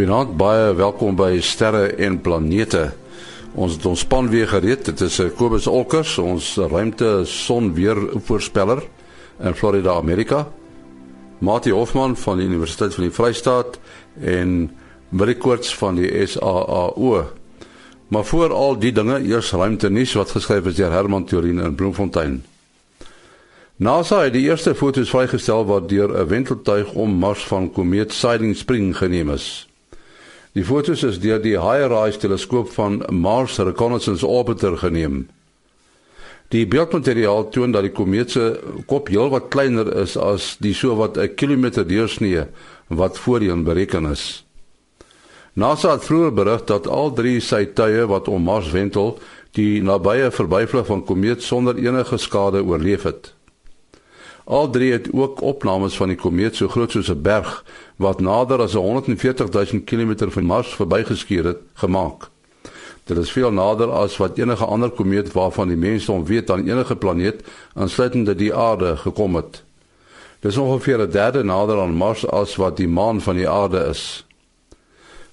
Goeienaand, baie welkom by Sterre en Planete. Ons het ons span weer gereed. Dit is eh, Kobus Olkers, ons ruimte son weer voorspeller in Florida, Amerika. Mati Hofman van die Universiteit van die Vrystaat en Marie Koorts van die SAAO. Maar voor al die dinge, eers ruimte nuus wat geskryf is deur Herman Turin in Bloemfontein. NASA het die eerste foto's vrygestel wat deur 'n wenteltuig om Mars van komeet Siding Spring geneem is. Die foto's is deur die HiRISE teleskoop van Mars Reconnaissance Orbiter geneem. Die beeldmateriaal toon dat die komeet se kop heelwat kleiner is as die sowat 'n kilometer deursnee wat voorheen bereken is. NASA het vroeër berig dat al drie sy tuie wat om Mars wentel, die nabye verbyvlug van komeet sonder enige skade oorleef het. Al drie het ook opnames van die komeet so groot soos 'n berg wat nader as 140 000 km van Mars verbygeskuur het gemaak. Dit is veel nader as wat enige ander komeet waarvan die mense om weet aan enige planeet aansluitende die aarde gekom het. Dit is ongeveer 'n derde nader aan Mars as wat die maan van die aarde is.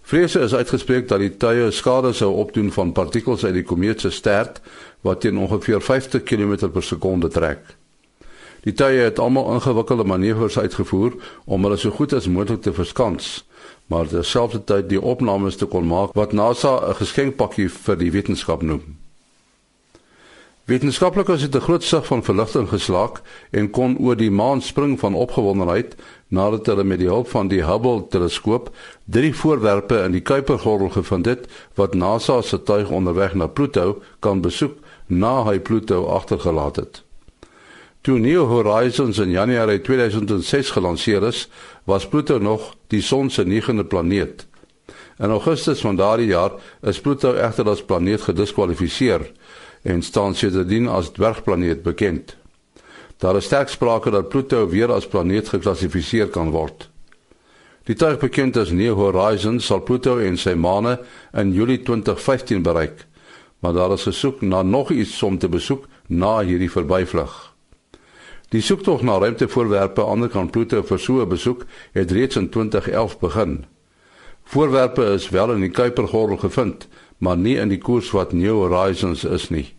Vrese is uitgespreek dat die tye skade sou opdoen van partikels uit die komeet se stert wat teen ongeveer 50 km per sekonde trek. Die tye het almal ingewikkelde manoeuvres uitgevoer om hulle so goed as moontlik te verskans maar terselfdertyd die opnames te kon maak wat NASA 'n geskenkpakkie vir die wetenskap noem. Wetenskaplikes het 'n groot sig van verligting geslaag en kon oor die maan spring van opgewondenheid nadat hulle met die hulp van die Hubble teleskoop drie voorwerpe in die Kuipergordel gevind het wat NASA se tuig onderweg na Pluto kan besoek na hy Pluto agtergelaat het. Toe New Horizons in Januarie 2006 gelanseer is, was Pluto nog die son se negende planeet. In Augustus van daardie jaar is Pluto egter as planeet gediskwalifiseer en staan sedertdien as dwergplaneet bekend. Daar is sterk sprake dat Pluto weer as planeet geklassifiseer kan word. Die tuig bekend as New Horizons sal Pluto en sy maane in Julie 2015 bereik, maar daar is gesoek na nog iets om te besoek na hierdie verbyvlug. Die soektog na ruimtevoorwerpe aan die kant Pluto vir so 'n besoek het reeds in 2011 begin. Voorwerpe is wel in die Kuipergordel gevind, maar nie in die koers wat New Horizons is nie.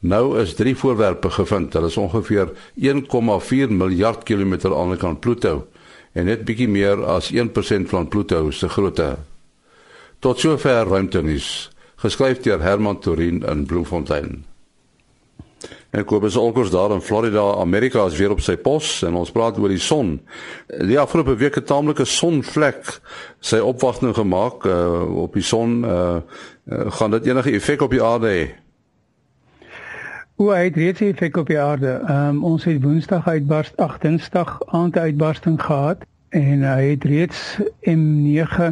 Nou is drie voorwerpe gevind. Hulle is ongeveer 1,4 miljard kilometer aan die kant Pluto en net bietjie meer as 1% van Pluto se grootte. Tot sover ruimtenis, geskryf deur Herman Torin in Bloemfontein. En Kobus Olkers daar in Florida, Amerika is weer op sy pos en ons praat oor die son. Die afgelope week het taamlike sonvlek sy opwagting gemaak uh, op die son. Uh, uh, gaan dit enige effek op die aarde hê? Hoe het dit effek op die aarde? Um, ons het Woensdag uitbars, ag Dinsdag aand uitbarsting gehad en hy het reeds M9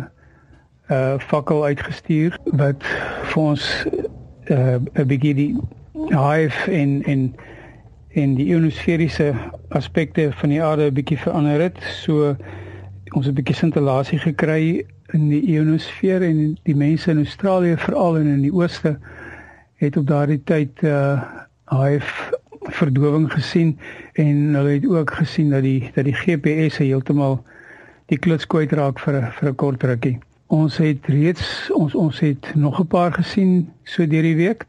uh fakkel uitgestuur wat vir ons 'n uh, bietjie die hive en en en die ionosferiese aspekte van die aarde 'n bietjie verander het. So ons het 'n bietjie sintellasie gekry in die ionosfeer en die mense in Australië veral en in die ooste het op daardie tyd uh hive verdowing gesien en hulle het ook gesien dat die dat die GPS heeltemal die kluts kwyt raak vir vir 'n kort rukkie. Ons het reeds ons ons het nog 'n paar gesien so deur die week.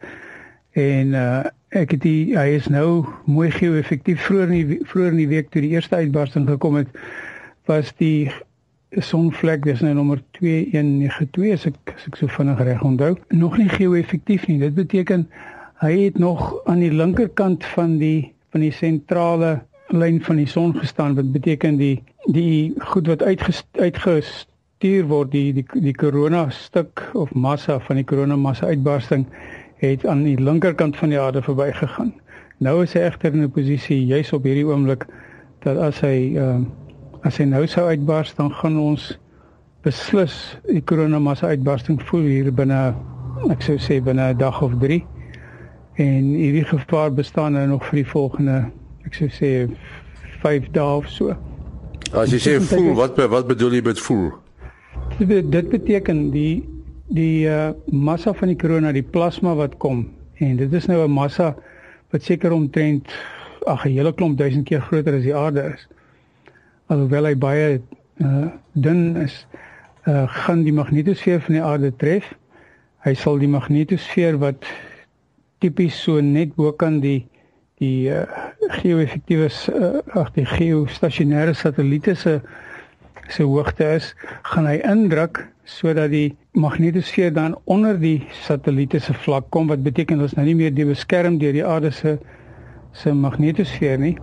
En uh ek het die hy is nou mooi geo-effektief vroeër in die vroeër in die week toe die eerste uitbarsting gekom het was die sonvlek dis nou nommer 2192 as ek as ek so vinnig reg onthou nog nie geo-effektief nie. Dit beteken hy het nog aan die linkerkant van die van die sentrale lyn van die son gestaan. Wat beteken die die goed wat uitgestuur word die die die korona stuk of massa van die korona massa uitbarsting het aan die linkerkant van die aarde verbygegaan. Nou is hy egter in 'n posisie juis op hierdie oomblik dat as hy uh, as hy nou sou uitbars dan gaan ons beslis die koronamassa uitbarsting voel hier binne ek sou sê binne 'n dag of 3 en hierdie gevaar bestaan nou nog vir die volgende ek sou sê 5 dae of so. As jy sê voel wat wat bedoel jy met voel? Dit beteken die die uh, massa van die korona, die plasma wat kom en dit is nou 'n massa wat seker omtrent ag 'n hele klomp duisend keer groter as die aarde is. Alhoewel hy baie uh, dun is, uh, gaan die magnetosfeer van die aarde tref. Hy sal die magnetosfeer wat tipies so net bo kan die die uh, geo-effektiewe uh, ag die geostasionêre satelliete se se hoogte is, gaan hy indruk sodat die magnetosfeer dan onder die satelliete se vlak kom wat beteken ons nou nie meer die beskerm deur die aarde se se magnetosfeer nie.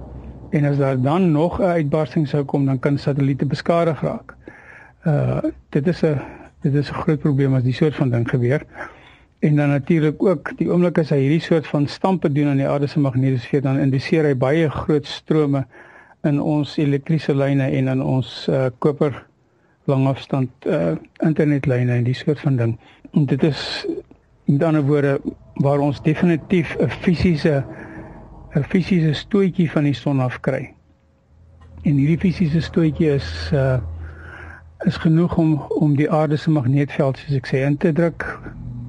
En as daar dan nog 'n uitbarsting sou kom, dan kan satelliete beskadig raak. Uh dit is 'n dit is 'n groot probleem as die soort van ding gebeur. En dan natuurlik ook die oomblik as hy hierdie soort van stampe doen aan die aarde se magnetosfeer dan indiseer hy baie groot strome in ons elektriese lyne en in ons uh koper langafstand uh internetlyne en die soort van ding. En dit is met ander woorde waar ons definitief 'n fisiese 'n fisiese stootjie van die son af kry. En hierdie fisiese stootjie is uh is genoeg om om die aarde se magneetveld soos ek sê in te druk,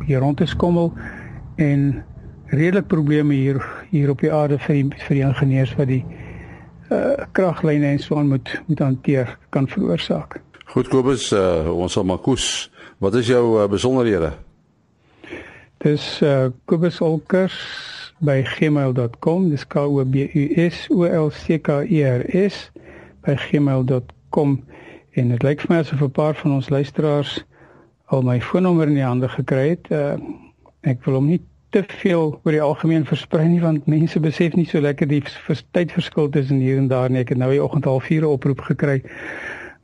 hier rond te skommel en redelik probleme hier hier op die aarde vir vir die ingenieurs wat die uh kraglyne en so aan moet moet hanteer kan veroorsaak. Goed Kobus, uh, ons sal maar koes. Wat is jou uh, besonderhede? Dis uh Kobus Olkers by gmail.com dis k o b u s o l c k e r s by gmail.com en dit lyk vir my asof 'n paar van ons luisteraars al my foonnommer in die hande gekry het. Uh, ek wil hom nie te veel oor die algemeen versprei nie want mense besef nie so lekker die tydverskil tussen hier en daar nie. Ek het nou die oggend half 4 oproep gekry.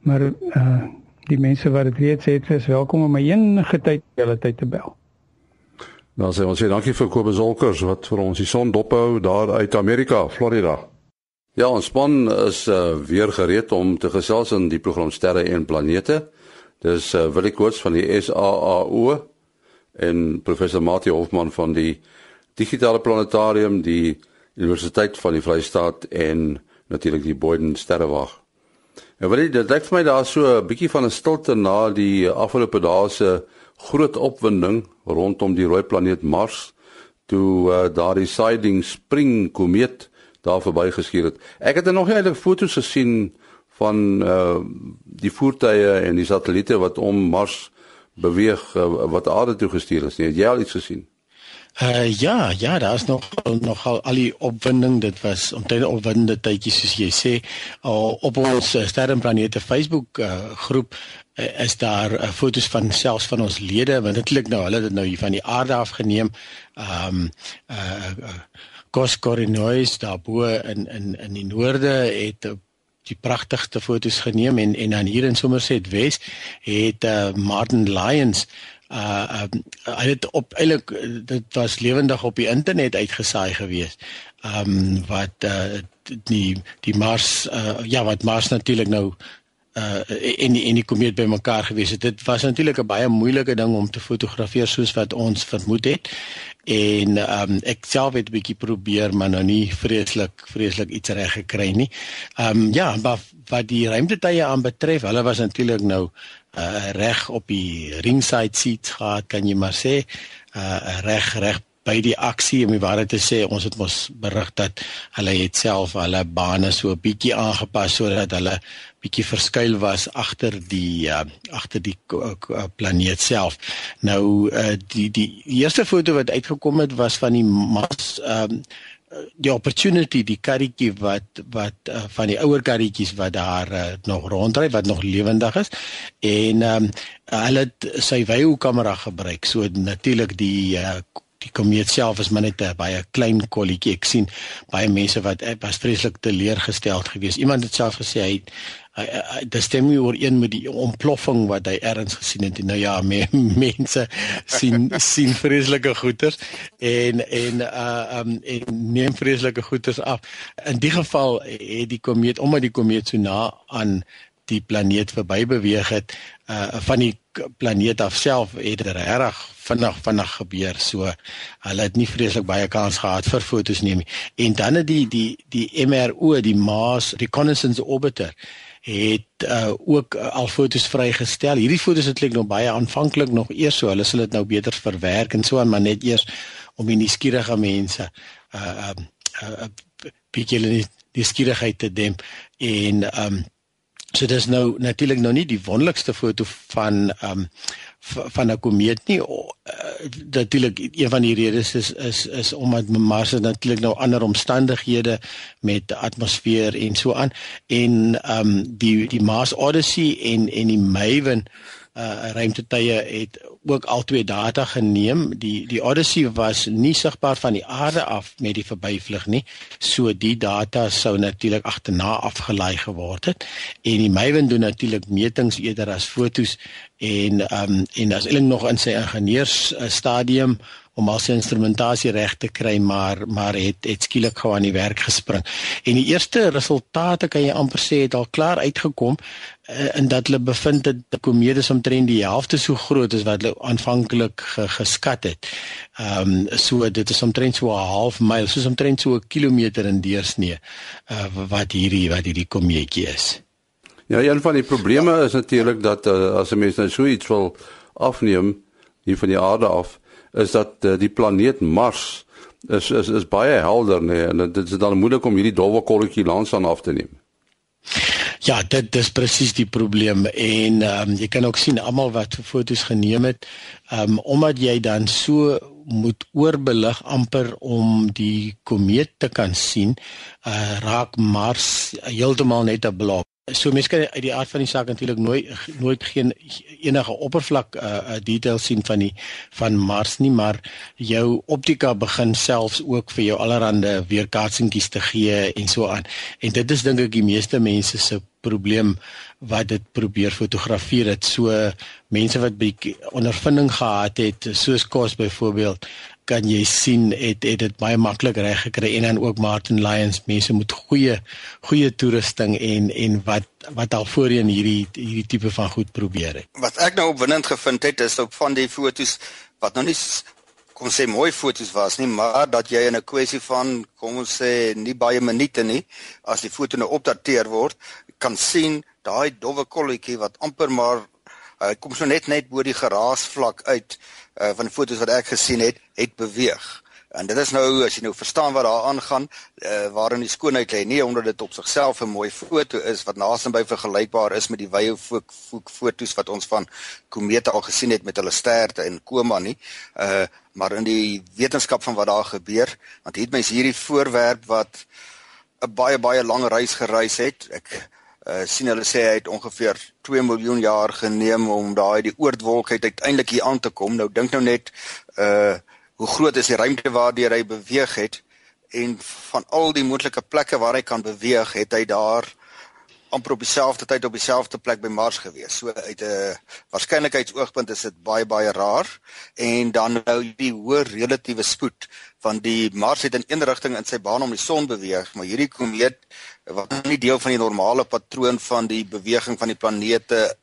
Maar uh die mense wat dit reeds het, is welkom om my enige tyd hulle tyd te bel. Dan sê ons sê dankie vir Kobus Olkers wat vir ons die son dophou daar uit Amerika, Florida. Ja, ons span is uh, weer gereed om te gesels in die program Sterre en Planete. Dis uh, Willie Koorts van die SAAO en professor Mati Hofman van die Digitale Planetarium, die Universiteit van die Vrye State en natuurlik die Boyden Sterrewag. En Willie, dit lyk vir my daar so 'n bietjie van 'n stilte na die afgelope dae se groot opwinding rondom die rooi planeet Mars toe uh, daardie Siding Spring komeet daar verbygeskuur het. Ek het er nog nie eintlik foto's gesien van uh die voertuie en die satelliete wat om Mars beweeg uh, wat aarde toe gestuur is. Het jy al iets gesien? Uh ja, ja, daar is nog nog al al die opwinding. Dit was omtrent opwindende tydjies soos jy sê. Uh, op ons uh, sterrenplanete Facebook uh, groep uh, is daar uh, foto's van selfs van ons lede want dit klink nou hulle het dit nou hier van die aarde af geneem. Ehm um, uh, uh Coscorinois daarbo in in in die noorde het die pragtigste foto's geneem en en dan hier in Somerset Wes het uh, Martin Lyons uh um, hy het op eintlik dit was lewendig op die internet uitgesaai gewees. Um wat uh die die Mars uh ja wat Mars natuurlik nou uh en die, en die komeet bymekaar gewees het. Dit was natuurlik 'n baie moeilike ding om te fotografeer soos wat ons vermoed het. En um, ek self het 'n bietjie probeer maar nou nie vreeslik vreeslik iets reg gekry nie. Um, ja, maar wat die ruimtetye aanbetref, hulle was natuurlik nou uh reg op die ringside seats gehad, kan jy maar sê. Uh reg reg by die aksie om die waarheid te sê ons het mos berig dat hulle het self hulle bane so 'n bietjie aangepas sodat hulle bietjie verskuil was agter die uh, agter die uh, planeet self. Nou uh, die die eerste foto wat uitgekom het was van die mas um, die opportunity die karretjie wat wat uh, van die ouer karretjies wat daar uh, nog rondry wat nog lewendig is. En um, hulle het sy wyhoek kamera gebruik. So natuurlik die uh, die komeet self is maar net 'n baie klein kolletjie. Ek sien baie mense wat eh, was vreeslik teleurgesteld geweest. Iemand het self gesê hy dit stem nie ooreen met die ontploffing wat hy ergens gesien het. Nou ja, me, mense sien sien vreeslike goeters en en uh um en neem vreeslike goeters af. In die geval het die komeet omdat die komeet so na aan die planeet verby beweeg het uh van die planeet af self het dit reg vinnig vinnig gebeur. So hulle het nie vreeslik baie kans gehad vir fotos neem nie. En dan het die die die MRO die Mars Reconnaissance Orbiter het uh, ook uh, al fotos vrygestel. Hierdie fotos het klink nog baie aanvanklik nog eers so hulle sal dit nou beter verwerk en so maar net eers om die nuuskierige mense uh uh, uh bietjie die nuuskierigheid te demp. En um So dis nou natuurlik nou nie die wonderlikste foto van ehm um, van 'n komeet nie. Uh, natuurlik een van die redes is is is omdat Mars natuurlik nou ander omstandighede met atmosfeer en so aan en ehm um, die die Mars Odyssey en en die Maven uh ruimtetuie het ook al twee data geneem. Die die Odyssey was nie sigbaar van die aarde af met die verbyvlug nie. So die data sou natuurlik agterna afgelaai geword het. En die Maven doen natuurlik metings eerder as fotos en ehm um, en as eintlik nog in sy ingenieurs stadium om al sy instrumentasie reg te kry maar maar het het skielik gou aan die werk gespring. En die eerste resultate kan jy amper sê het al klaar uitgekom uh, in dat hulle bevind dat die komeet is omtrent die helfte so groot as wat hulle aanvanklik ge, geskat het. Ehm um, so dit is omtrent so 'n half myl, soos omtrent so 'n kilometer in deursnee uh, wat hierdie wat hierdie komeetjie is. Ja, een van die probleme is natuurlik dat uh, as 'n mens nou so iets wil afneem hier van die aarde af, is dat uh, die planeet Mars is is is baie helder nee en dit is dan moeilik om hierdie dowwe kolletjie langs aan af te neem. Ja, dit dis presies die probleem en ehm um, jy kan ook sien almal wat foto's geneem het, ehm um, omdat jy dan so moet oorbelig amper om die komeet te kan sien, uh, raak Mars heeltemal net 'n blok. So mense kan uit die aard van die saak natuurlik nooit nooit geen enige oppervlak uh, uh details sien van die van Mars nie, maar jou optika begin selfs ook vir jou allerhande weerkaatsingkies te gee en so aan. En dit is dink ek die meeste mense se probleem wat dit probeer fotografeer het. So mense wat bietjie ondervinding gehad het, soos Kos byvoorbeeld, kan jy sien het het dit baie maklik reg gekry en dan ook Martin Lyons mense met goeie goeie toerusting en en wat wat al voorheen hierdie hierdie tipe van goed probeer het. Wat ek nou opwindend gevind het is op van die fotos wat nou nie kom sê mooi fotos was nie, maar dat jy in 'n kwessie van kom ons sê nie baie minute nie as die foto nou opdateer word, kan sien daai dowwe kolletjie wat amper maar hy kom so net net bo die geraasvlak uit uh, van die fotos wat ek gesien het, het beweeg. En dit is nou as jy nou verstaan wat daar aangaan, uh, waarin die skoonheid lê, nie omdat dit op sigself 'n mooi foto is wat naasby vergelykbaar is met die wye fotos wat ons van komete al gesien het met hulle sterte en koma nie. Uh maar in die wetenskap van wat daar gebeur, want hier het mens hierdie voorwerp wat 'n baie baie lang reis gereis het. Ek uh sien hulle sê hy het ongeveer 2 miljoen jaar geneem om daai die oortwolk uiteindelik hier aan te kom. Nou dink nou net uh hoe groot is die ruimte waardeur hy beweeg het en van al die moontlike plekke waar hy kan beweeg, het hy daar amper op dieselfde tyd op dieselfde plek by Mars gewees. So uit 'n waarskynlikheidsoogpunt is dit baie baie raar en dan nou die hoë relatiewe spoed van die Mars het in een rigting in sy baan om die son beweeg, maar hierdie komeet wat nie deel van die normale patroon van die beweging van die planete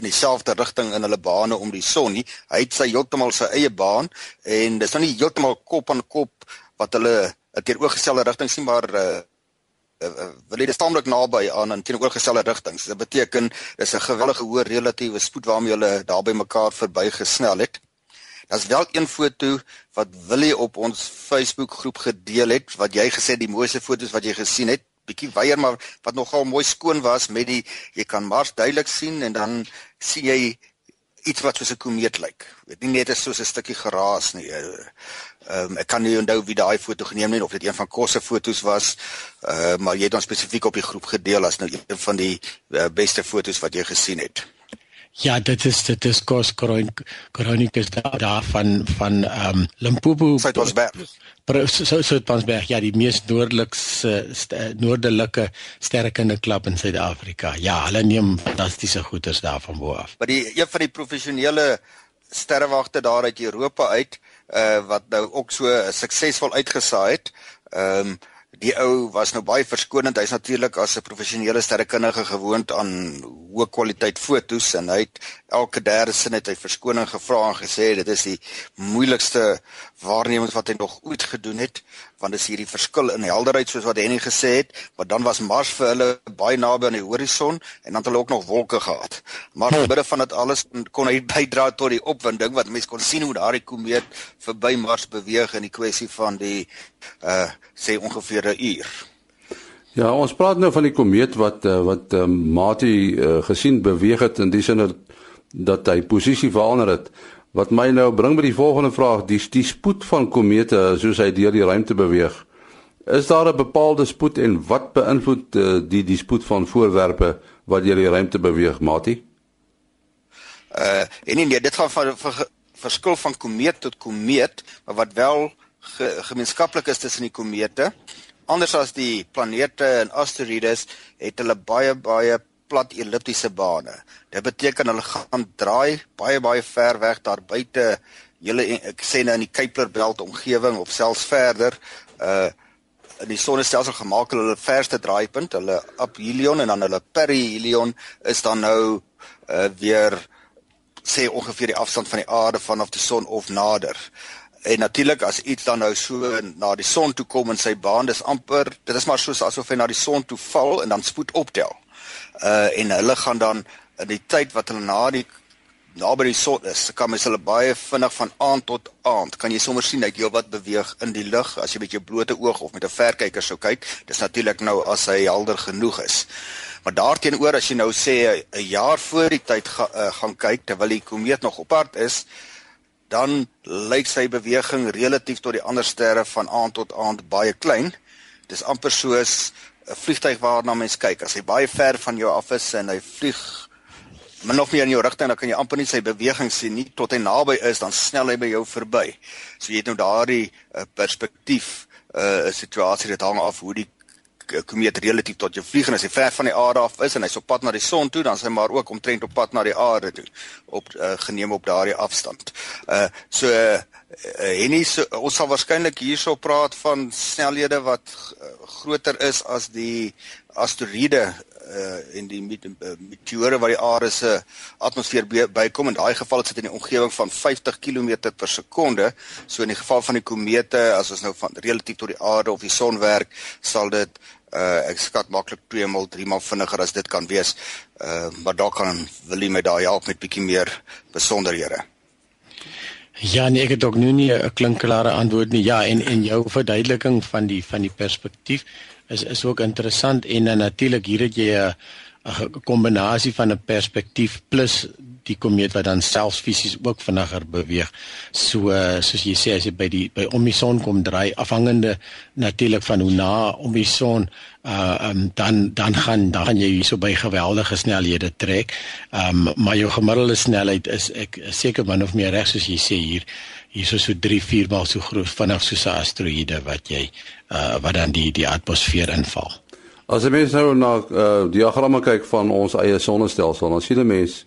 in dieselfde rigting in hulle bane om die son nie. Hy het sy heeltemal sy eie baan en dis nou nie heeltemal kop aan kop wat hulle teenoorgestelde rigting sien maar uh, uh, wil dit staamlik naby aan in teenoorgestelde rigtings. Dit beteken dis 'n geweldige hoë relatiewe spoed waarmee hulle daar by mekaar verbygesnel het. Daar's wel een foto wat Willie op ons Facebook groep gedeel het wat jy gesê die mooiste foto's wat jy gesien het. Bietjie weier maar wat nogal mooi skoon was met die jy kan Mars duidelik sien en dan sien jy iets wat soos 'n komeet lyk. Dit nie net is soos 'n stukkie geraas nie. Ehm um, ek kan nie onthou wie daai foto geneem het of dit een van Kosse fotos was. Uh maar jy het dan spesifiek op die groep gedeel as nou een van die uh, beste fotos wat jy gesien het. Ja, dit is dit is Kos Kronikus daar, daar van van ehm um, Limpopo. So Suidwesberg, ja, die mees noordelikste st noordelike sterrekundeklub in Suid-Afrika. Ja, hulle neem fantastiese goeders daar van bo af. Maar die een van die professionele sterrewagte daar uit Europa uit uh wat nou ook so suksesvol uitgesaai het. Ehm um, die ou was nou baie verskonend. Hy's natuurlik as 'n professionele sterrekundige gewoond aan hoë kwaliteit fotos en hy het elke derde sin het hy verskoning gevra en gesê dit is die moeilikste waarnemings wat hy nog ooit gedoen het want dis hierdie verskil in helderheid soos wat Henny gesê het, want dan was Mars vir hulle baie naby aan die horison en dan het hulle ook nog wolke gehad. Maar in midde van dit alles kon hy bydra tot die opwinding wat mense kon sien hoe daardie komeet verby Mars beweeg in die kwessie van die uh sê ongeveer 'n uur. Ja, ons praat nou van die komeet wat uh, wat uh, Mati uh, gesien beweeg het in die sin dat dat hy posisie verander het. Wat my nou bring by die volgende vraag, die die spoed van komete soos hy deur die ruimte beweeg. Is daar 'n bepaalde spoed en wat beïnvloed uh, die die spoed van voorwerpe wat deur die ruimte beweeg, Mati? Uh en nee, dit gaan van, van verskil van komeet tot komeet, maar wat wel ge, gemeenskaplik is tussen die komete, anders as die planete en asteroïdes, het hulle baie baie plat elliptiese bane. Dit beteken hulle gaan draai baie baie ver weg daar buite julle ek sê nou in die Kuiperbelt omgewing of selfs verder uh in die sonnestelsel gemaak hulle verste draaipunt, hulle aphelion en dan hulle perihelion is dan nou uh weer sê ongeveer die afstand van die aarde vanaf die son of nader. En natuurlik as iets dan nou so na die son toe kom in sy baan, dis amper dit is maar soos asof hy na die son toe val en dan spoed optel uh en hulle gaan dan in die tyd wat hulle na die naby die son is, kan mens hulle baie vinnig van aand tot aand kan jy sommer sien dat jy wat beweeg in die lug as jy met jou blote oog of met 'n verkyker sou kyk. Dis natuurlik nou as hy helder genoeg is. Maar daarteenoor as jy nou sê 'n jaar voor die tyd ga, uh, gaan kyk terwyl die komeet nog op pad is, dan lyk sy beweging relatief tot die ander sterre van aand tot aand baie klein. Dis amper soos 'n vliegtyg waarna mens kyk. As hy baie ver van jou af is en hy vlieg min of meer in jou rigting, dan kan jy amper nie sy beweging sien nie. Tot hy naby is, dan snel hy by jou verby. So jy het nou daardie uh, perspektief 'n uh, situasie dit hang af hoe die komeet relatief tot jou vlieg en as hy ver van die aarde af is en hy's op pad na die son toe, dan is hy maar ook omtrent op pad na die aarde toe op uh, geneem op daardie afstand. Uh so uh, en nie so, ons sal waarskynlik hierso praat van snelhede wat uh, groter is as die asteroïde uh in die meteore wat die aarde se atmosfeer bykom. In daai geval sit in die omgewing van 50 km per sekonde. So in die geval van die komete as ons nou van relatief tot die aarde of die son werk sal dit uh ek skat maklik 2 maal 3 maal vinniger as dit kan wees. Uh maar daar kan wil jy my daai help met bietjie meer besonderhede. Ja, nee, ek het ook nou nie 'n klinklare antwoord nie. Ja, en en jou verduideliking van die van die perspektief is is ook interessant en dan natuurlik hier het jy 'n 'n kombinasie van 'n perspektief plus die komeet wat dan selfs fisies ook vinniger beweeg. So uh, soos jy sê as jy by die by om die son kom draai afhangende natuurlik van hoe na om die son uh um, dan dan gaan dan gaan jy hierso by geweldige snelhede trek. Um maar jou gemiddelde snelheid is ek seker min of meer reg soos jy sê hier hierso so 3 4 maal so groot vinnig soos 'n asteroïde wat jy uh wat dan die die atmosfeer inval. As jy mens nou na uh diagramme kyk van ons eie sonnestelsel, dan sien jy mens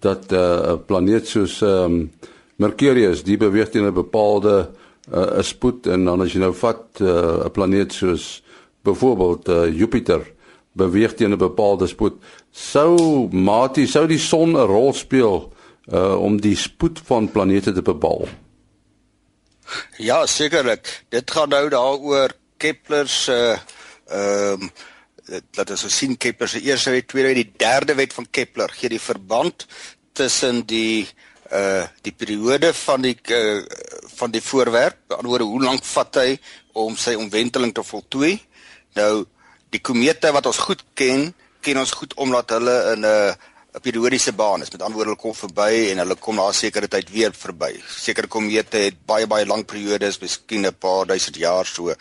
dat 'n uh, planeet soos um, Mercurius, die beweeg teen 'n bepaalde uh, spoed en dan as jy nou vat 'n uh, planeet soos byvoorbeeld uh, Jupiter beweeg teen 'n bepaalde spoed sou matie sou die son 'n rol speel uh, om die spoed van planete te bepaal Ja sekerlik dit gaan nou daaroor Kepler se ehm dat ons so sien Kepler se eerste wet, tweede wet, die derde wet van Kepler gee die verband tussen die uh die periode van die uh, van die voorwerp, anderswoorde hoe lank vat hy om sy omwenteling te voltooi? Nou die komete wat ons goed ken, ken ons goed omdat hulle in 'n 'n periodiese baan is. Met ander woorde, hulle kom verby en hulle kom na 'n sekere tyd weer verby. Sekere komete het baie baie lank periodes, miskien 'n paar duisend jaar so. Uh,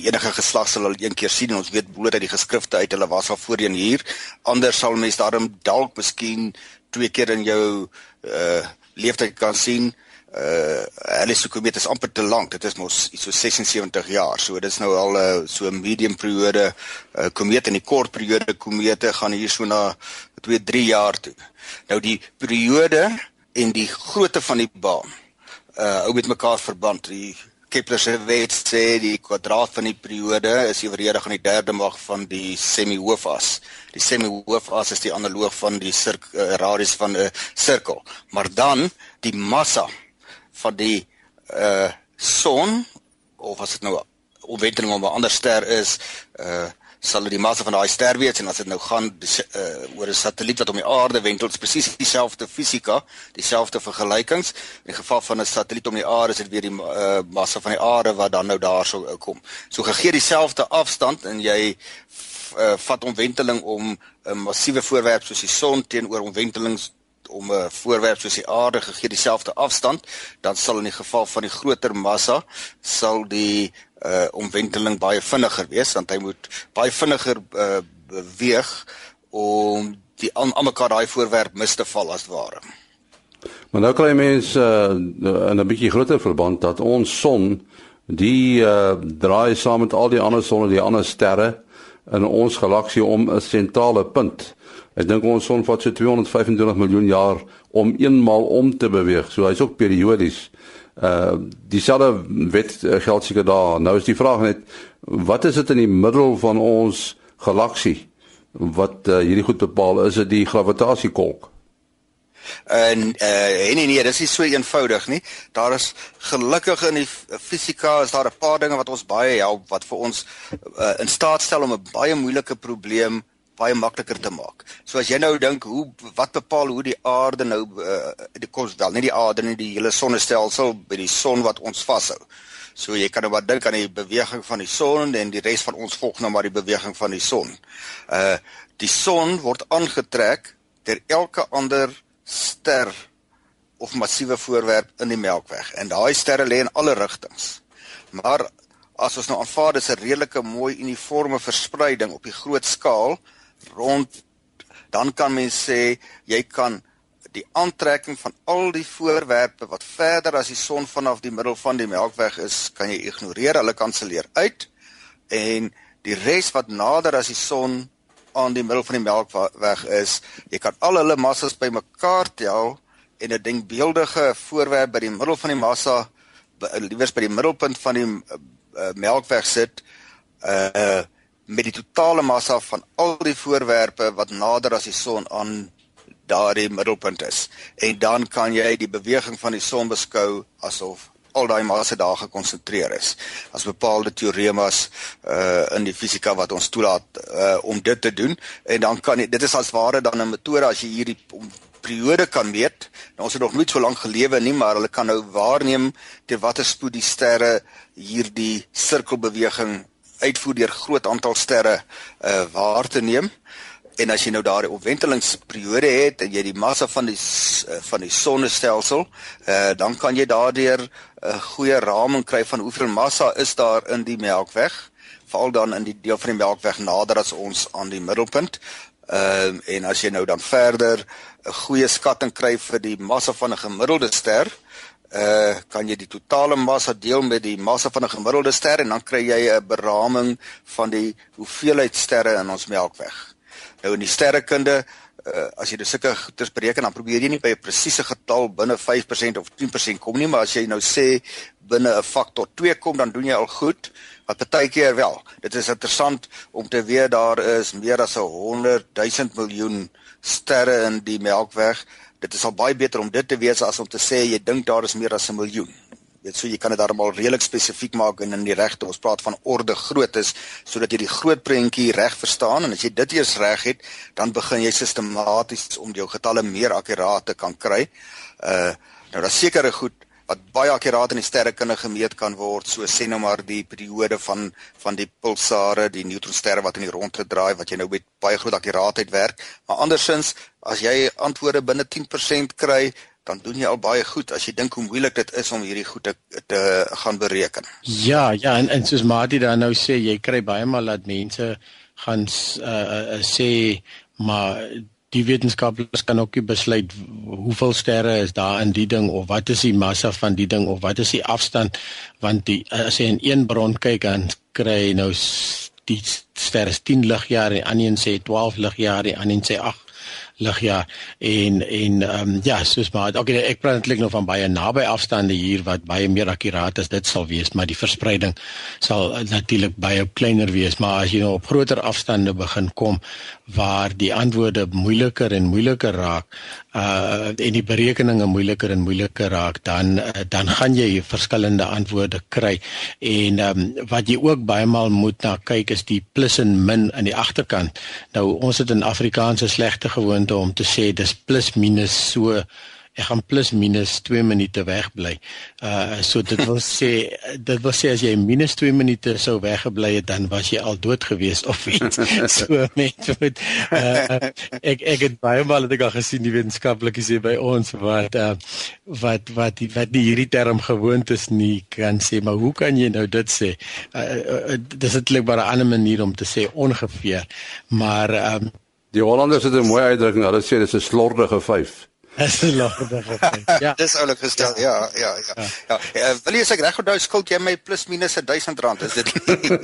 enige geslag sal hulle een keer sien en ons weet bloot uit die geskrifte uit hulle was al voorheen hier. Anders sal mense daarom dalk miskien twee keer in jou uh leeftyd kan sien uh hulle se komeet is amper te lank. Dit is mos so 76 jaar. So dit is nou al 'n uh, so 'n medium periode uh komeet en die kort periode komete gaan hier so na 2 3 jaar toe. Nou die periode en die grootte van die baan uh hou met mekaar verband. Die Kepler se wet sê die kwadraat van die periode is eweedig aan die derde mag van die semi-hoofas. Die semi-hoofas is die analoog van die sirk, uh, radius van 'n uh, sirkel. Maar dan die massa van die uh son of as dit nou omwenteling om 'n ander ster is uh sal dit die massa van daai ster wees en as dit nou gaan uh, oor 'n satelliet wat om die aarde wentel, is presies dieselfde fisika, dieselfde vergelykings. In die geval van 'n satelliet om die aarde is dit weer die uh, massa van die aarde wat dan nou daar sou uh, kom. So gegee dieselfde afstand en jy uh, vat omwenteling om 'n massiewe voorwerp soos die son teenoor omwentelings om 'n voorwerp soos die aarde gegee dieselfde afstand, dan sal in die geval van die groter massa sal die uh omwenteling baie vinniger wees want hy moet baie vinniger uh beweeg om die aan mekaar daai voorwerp mis te val as ware. Maar nou kry mense uh, in 'n bietjie groter verband dat ons son die uh draai saam met al die ander sonne, die ander sterre in ons galaksie om 'n sentrale punt. Ek dink ons son vat so 225 miljoen jaar om eenmal om te beweeg. So hy's ook periodies. Uh dieselfde wet uh, geld seker daar. Nou is die vraag net wat is dit in die middel van ons galaksie wat uh, hierdie goed bepaal? Is dit die gravitasiekolk? En uh nee nee, dis nie so eenvoudig nie. Daar is gelukkig in die fisika is daar 'n paar dinge wat ons baie help wat vir ons uh, in staat stel om 'n baie moeilike probleem baie makliker te maak. So as jy nou dink hoe wat bepaal hoe die aarde nou uh, die kos wel, nie die aarde nie, die hele sonnestelsel by die son wat ons vashou. So jy kan nou maar dink aan die beweging van die son en die res van ons volg nou maar die beweging van die son. Uh die son word aangetrek deur elke ander ster of massiewe voorwerp in die Melkweg en daai sterre lê in alle rigtings. Maar as ons nou aanvaar dis 'n redelike mooi uniforme verspreiding op die groot skaal rond dan kan mens sê jy kan die aantrekking van al die voorwerpe wat verder as die son vanaf die middel van die Melkweg is, kan jy ignoreer, hulle kanselleer uit en die res wat nader as die son aan die middel van die melkweg is, jy kan al hulle massas bymekaar tel en 'n denkbeeldige voorwerp by die middel van die massa liewers by die middelpunt van die uh, melkweg sit uh met die totale massa van al die voorwerpe wat nader as die son aan daardie middelpunt is. En dan kan jy die beweging van die son beskou asof al daai massa daar gekonsentreer is. As bepaalde teoremas uh in die fisika wat ons toelaat uh om dit te doen en dan kan jy, dit is as ware dan 'n metode as jy hierdie periode kan meet. Nou ons het nog nooit so lank gelewe nie, maar hulle kan nou waarneem te watter spoed die sterre hierdie sirkelbeweging uitvoer deur groot aantal sterre uh waar te neem. En as jy nou daardie opwentelingsperiode het en jy die massa van die van die sonnestelsel, uh dan kan jy daardeur 'n uh, goeie raming kry van hoeveel massa is daar in die Melkweg, veral dan in die deel van die Melkweg nader as ons aan die middelpunt. Ehm uh, en as jy nou dan verder 'n goeie skatting kry vir die massa van 'n gemiddelde ster, uh kan jy die totale massa deel met die massa van 'n gemiddelde ster en dan kry jy 'n beraming van die hoeveelheid sterre in ons Melkweg. Nou in die sterrekunde, uh, as jy dit sulke goeders bereken, dan probeer jy nie by 'n presiese getal binne 5% of 10% kom nie, maar as jy nou sê binne 'n faktor 2 kom, dan doen jy al goed. Wat partykeer wel. Dit is interessant om te weet daar is meer as 100 000 miljoen sterre in die Melkweg. Dit is al baie beter om dit te weet as om te sê jy dink daar is meer as 'n miljoen weet so jy kan dit daarmal redelik spesifiek maak en in die regte ons praat van orde grootes sodat jy die groot prentjie reg verstaan en as jy dit eers reg het dan begin jy sistematies om jou getalle meer akkuraat te kan kry. Uh nou daar's sekere goed wat baie akkuraat in die sterrekunde gemeet kan word so sê nou maar die periode van van die pulsare, die neutronsterre wat in die rondte draai wat jy nou met baie groot akkuraatheid werk. Maar andersins as jy antwoorde binne 10% kry, dan doen jy al baie goed as jy dink hoe moeilik dit is om hierdie goed te, te gaan bereken. Ja, ja en en soos Mati dan nou sê, jy kry baie maal dat mense gaan uh, uh, sê maar die wetenskaplikes kan ook besluit hoeveel sterre is daar in die ding of wat is die massa van die ding of wat is die afstand want die as jy in een bron kyk dan kry nou die sterre 10 ligjare en ander sê 12 ligjare en ander sê 8 ligjaar en en ehm um, ja, soos maar okay, ek praat eintlik nog van baie naby afstande hier wat baie meer akkuraat is dit sal wees, maar die verspreiding sal natuurlik baie kleiner wees, maar as jy nou op groter afstande begin kom waar die antwoorde moeiliker en moeiliker raak, uh en die berekeninge moeiliker en moeiliker raak, dan uh, dan gaan jy verskillende antwoorde kry. En ehm um, wat jy ook baie maal moet na kyk is die plus en min aan die agterkant. Nou ons het in Afrikaanse slegte gewoonte om te sê dis plus minus so ek gaan plus minus 2 minute wegbly. Uh so dit wil sê dit wil sê as jy minus 2 minute sou weggebly het dan was jy al dood gewees of iets. so met met uh ek ek het baie maal het ek al gesien die wetenskaplikes hier by ons wat uh wat wat die, wat die hierdie term gewoond is nie kan sê maar hoe kan jy nou dit sê? Uh, uh, uh dis eintlik maar 'n ander manier om te sê ongeveer. Maar um Die Hollanders het 'n mooi uitdrukking, hulle sê dis 'n slordige 5. Dis 'n lagtige feit. Ja. Dis oulik gestel. Ja, ja, ja. Ja. ja. ja. Wil jy sê ek reg onthou skuld jy my plus minus 1000 rand, is dit?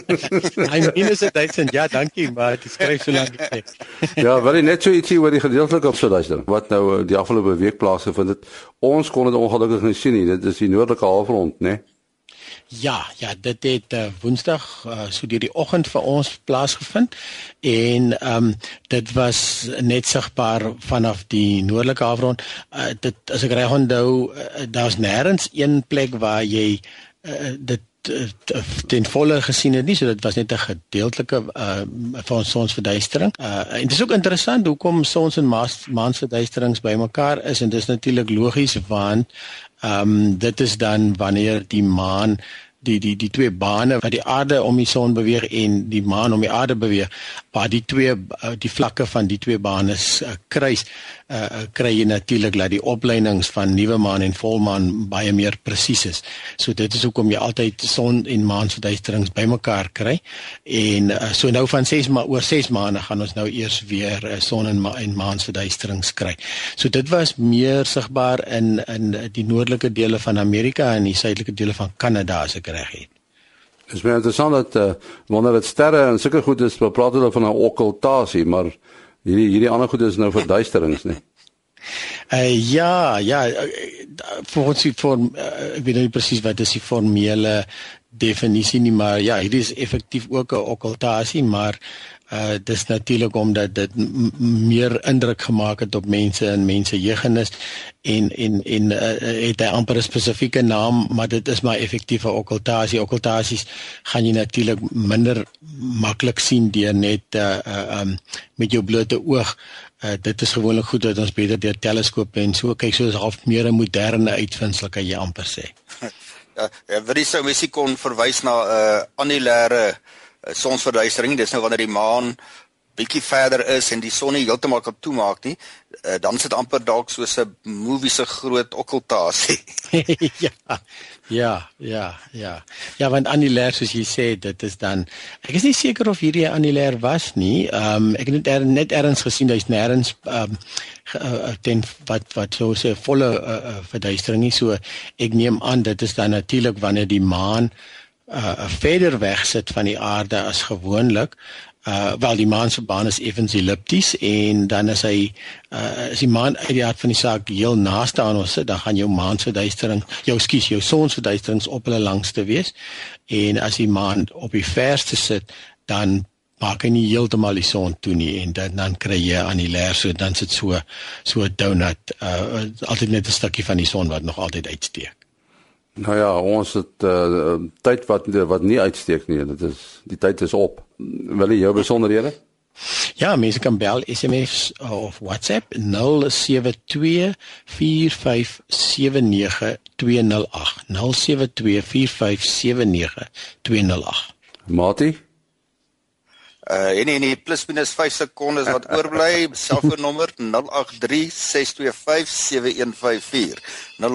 Hy minus 1000. Ja, dankie, maar dit skryf so lank ek. ja, wil jy net so ietsie oor die gedeeltelike opsluiting wat nou eh, die afgelope week plaasgevind het. Ons kon dit ongelukkig nie sien nie. Dit is die noordelike halfrond, né? Nee? Ja, ja, dit het uh, Woensdag uh, so deur die oggend vir ons plaasgevind en ehm um, dit was net sigbaar vanaf die noordelike halfrond. Uh, dit as ek reg onthou, uh, daar's nêrens een plek waar jy uh, dit ten volle gesien het nie so dit was net 'n gedeeltelike uh van sonsverduistering. Uh en dit is ook interessant hoekom sons en maansverduisterings bymekaar is en dis natuurlik logies want Ehm um, dit is dan wanneer die maan die die die twee bane wat die aarde om die son beweeg en die maan om die aarde beweeg waar die twee eh, die vlakke van die twee bane uh, kruis uh, kry jy natuurlik dat die opleidings van nuwe maan en volmaan baie meer presies is. So dit is hoekom jy altyd son en maan verduisterings bymekaar kry. En uh, so nou van 6 maar oor 6 maande gaan ons nou eers weer uh, son en, ma en maan verduisterings kry. So dit was meer sigbaar in in die noordelike dele van Amerika en die suidelike dele van Kanada as ek reg het. Is baie interessant dat uh, wanneer dit sterre en sulke goed is, praat hulle van 'n okkultasie, maar hierdie hierdie ander goed is nou verduisterings, nee. Uh ja, ja, vir ons die vorm uh, ek weet nie presies wat is die formele definisie nie, maar ja, dit is effektief ook 'n okkultasie, maar uh dis natuurlik omdat dit meer indruk gemaak het op mense en mense jeugennis en en en uh, het hy amper 'n spesifieke naam maar dit is maar effektiewe okkultasie okkultasies gaan jy natuurlik minder maklik sien deur net uh, uh um met jou blote oog. Uh, dit is gewoonlik goed dat ons beter deur teleskope en so kyk soos half meer 'n moderne uitvinding kan jy amper sê ja, ja wat is sou mens kon verwys na 'n uh, annulêre uh, Eh, sonsverduistering, dis nou wanneer die maan bietjie verder is en die son nie heeltemal kan toemaak nie, uh, dan sit amper dalk soos 'n movie se groot okkultasie. ja. Ja, ja, ja. Ja, want annulêr soos jy sê, dit is dan ek is nie seker of hierdie annulêr was nie. Ehm um, ek het net er, net erns gesien hy's nêrens ehm um, ten wat wat so 'n volle uh, uh, verduistering nie. So ek neem aan dit is dan natuurlik wanneer die maan uh verder weg sit van die aarde as gewoonlik. Uh wel die maan se baan is effens ellipties en dan as hy uh as die maan uit die aard van die saak heel naaste aan ons sit dan gaan jou maan se duistering jou skuis jou son se duisterings op hulle langste wees. En as die maan op die verste sit dan maak hy nie heeltemal die son toe nie en dan dan kry jy aan die leer so dan sit so so 'n donut uh altyd net 'n stukkie van die son wat nog altyd uitsteek Nou ja, ons het uh, tyd wat wat nie uitsteek nie. Dit is die tyd is op. Wil jy jou besonderhede? Ja, mense kan bel SMS of WhatsApp 0724579208. 0724579208. Mati Uh en en plus minus 5 sekondes wat oorbly, selfoonnommer 0836257154. 0836257154.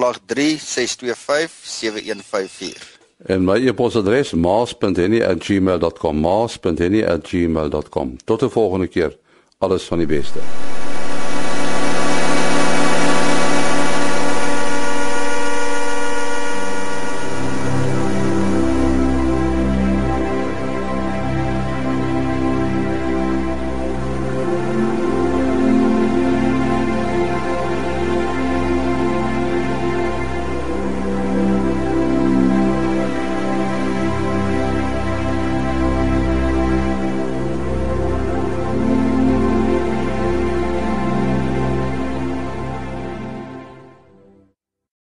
En my e-posadres maas.henny@gmail.com. maas.henny@gmail.com. Tot 'n volgende keer. Alles van die beste.